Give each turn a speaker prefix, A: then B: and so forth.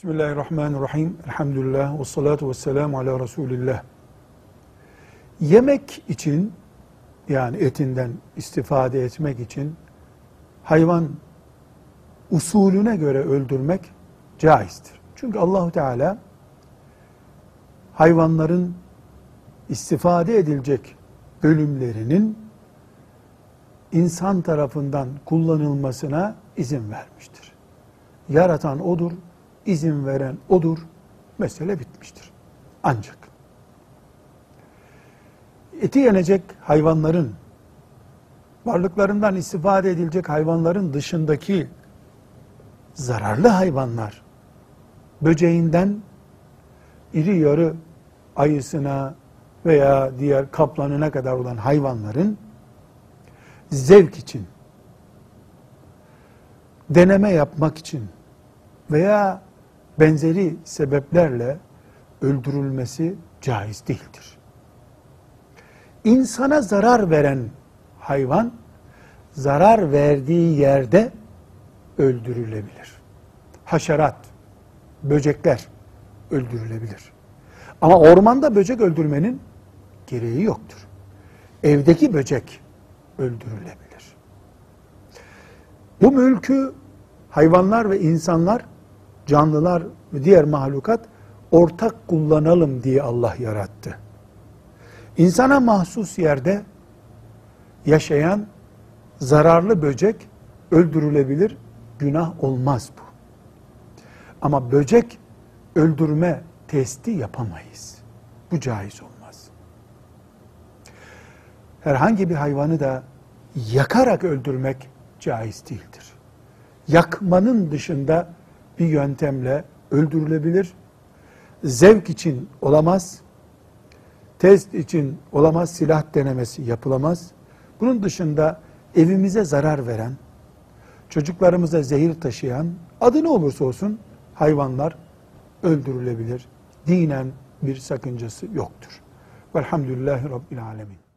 A: Bismillahirrahmanirrahim. Elhamdülillah ve salatu ve selamu ala Resulillah. Yemek için yani etinden istifade etmek için hayvan usulüne göre öldürmek caizdir. Çünkü Allahu Teala hayvanların istifade edilecek bölümlerinin insan tarafından kullanılmasına izin vermiştir. Yaratan odur, izin veren odur. Mesele bitmiştir. Ancak eti yenecek hayvanların varlıklarından istifade edilecek hayvanların dışındaki zararlı hayvanlar böceğinden iri yarı ayısına veya diğer kaplanına kadar olan hayvanların zevk için deneme yapmak için veya benzeri sebeplerle öldürülmesi caiz değildir. İnsana zarar veren hayvan zarar verdiği yerde öldürülebilir. Haşerat, böcekler öldürülebilir. Ama ormanda böcek öldürmenin gereği yoktur. Evdeki böcek öldürülebilir. Bu mülkü hayvanlar ve insanlar, canlılar ve diğer mahlukat ortak kullanalım diye Allah yarattı. İnsana mahsus yerde yaşayan zararlı böcek öldürülebilir, günah olmaz bu. Ama böcek öldürme testi yapamayız. Bu caiz olmaz. Herhangi bir hayvanı da yakarak öldürmek caiz değildir. Yakmanın dışında bir yöntemle öldürülebilir. Zevk için olamaz. Test için olamaz. Silah denemesi yapılamaz. Bunun dışında evimize zarar veren, çocuklarımıza zehir taşıyan, adı ne olursa olsun hayvanlar öldürülebilir. Dinen bir sakıncası yoktur. Velhamdülillahi Rabbil Alemin.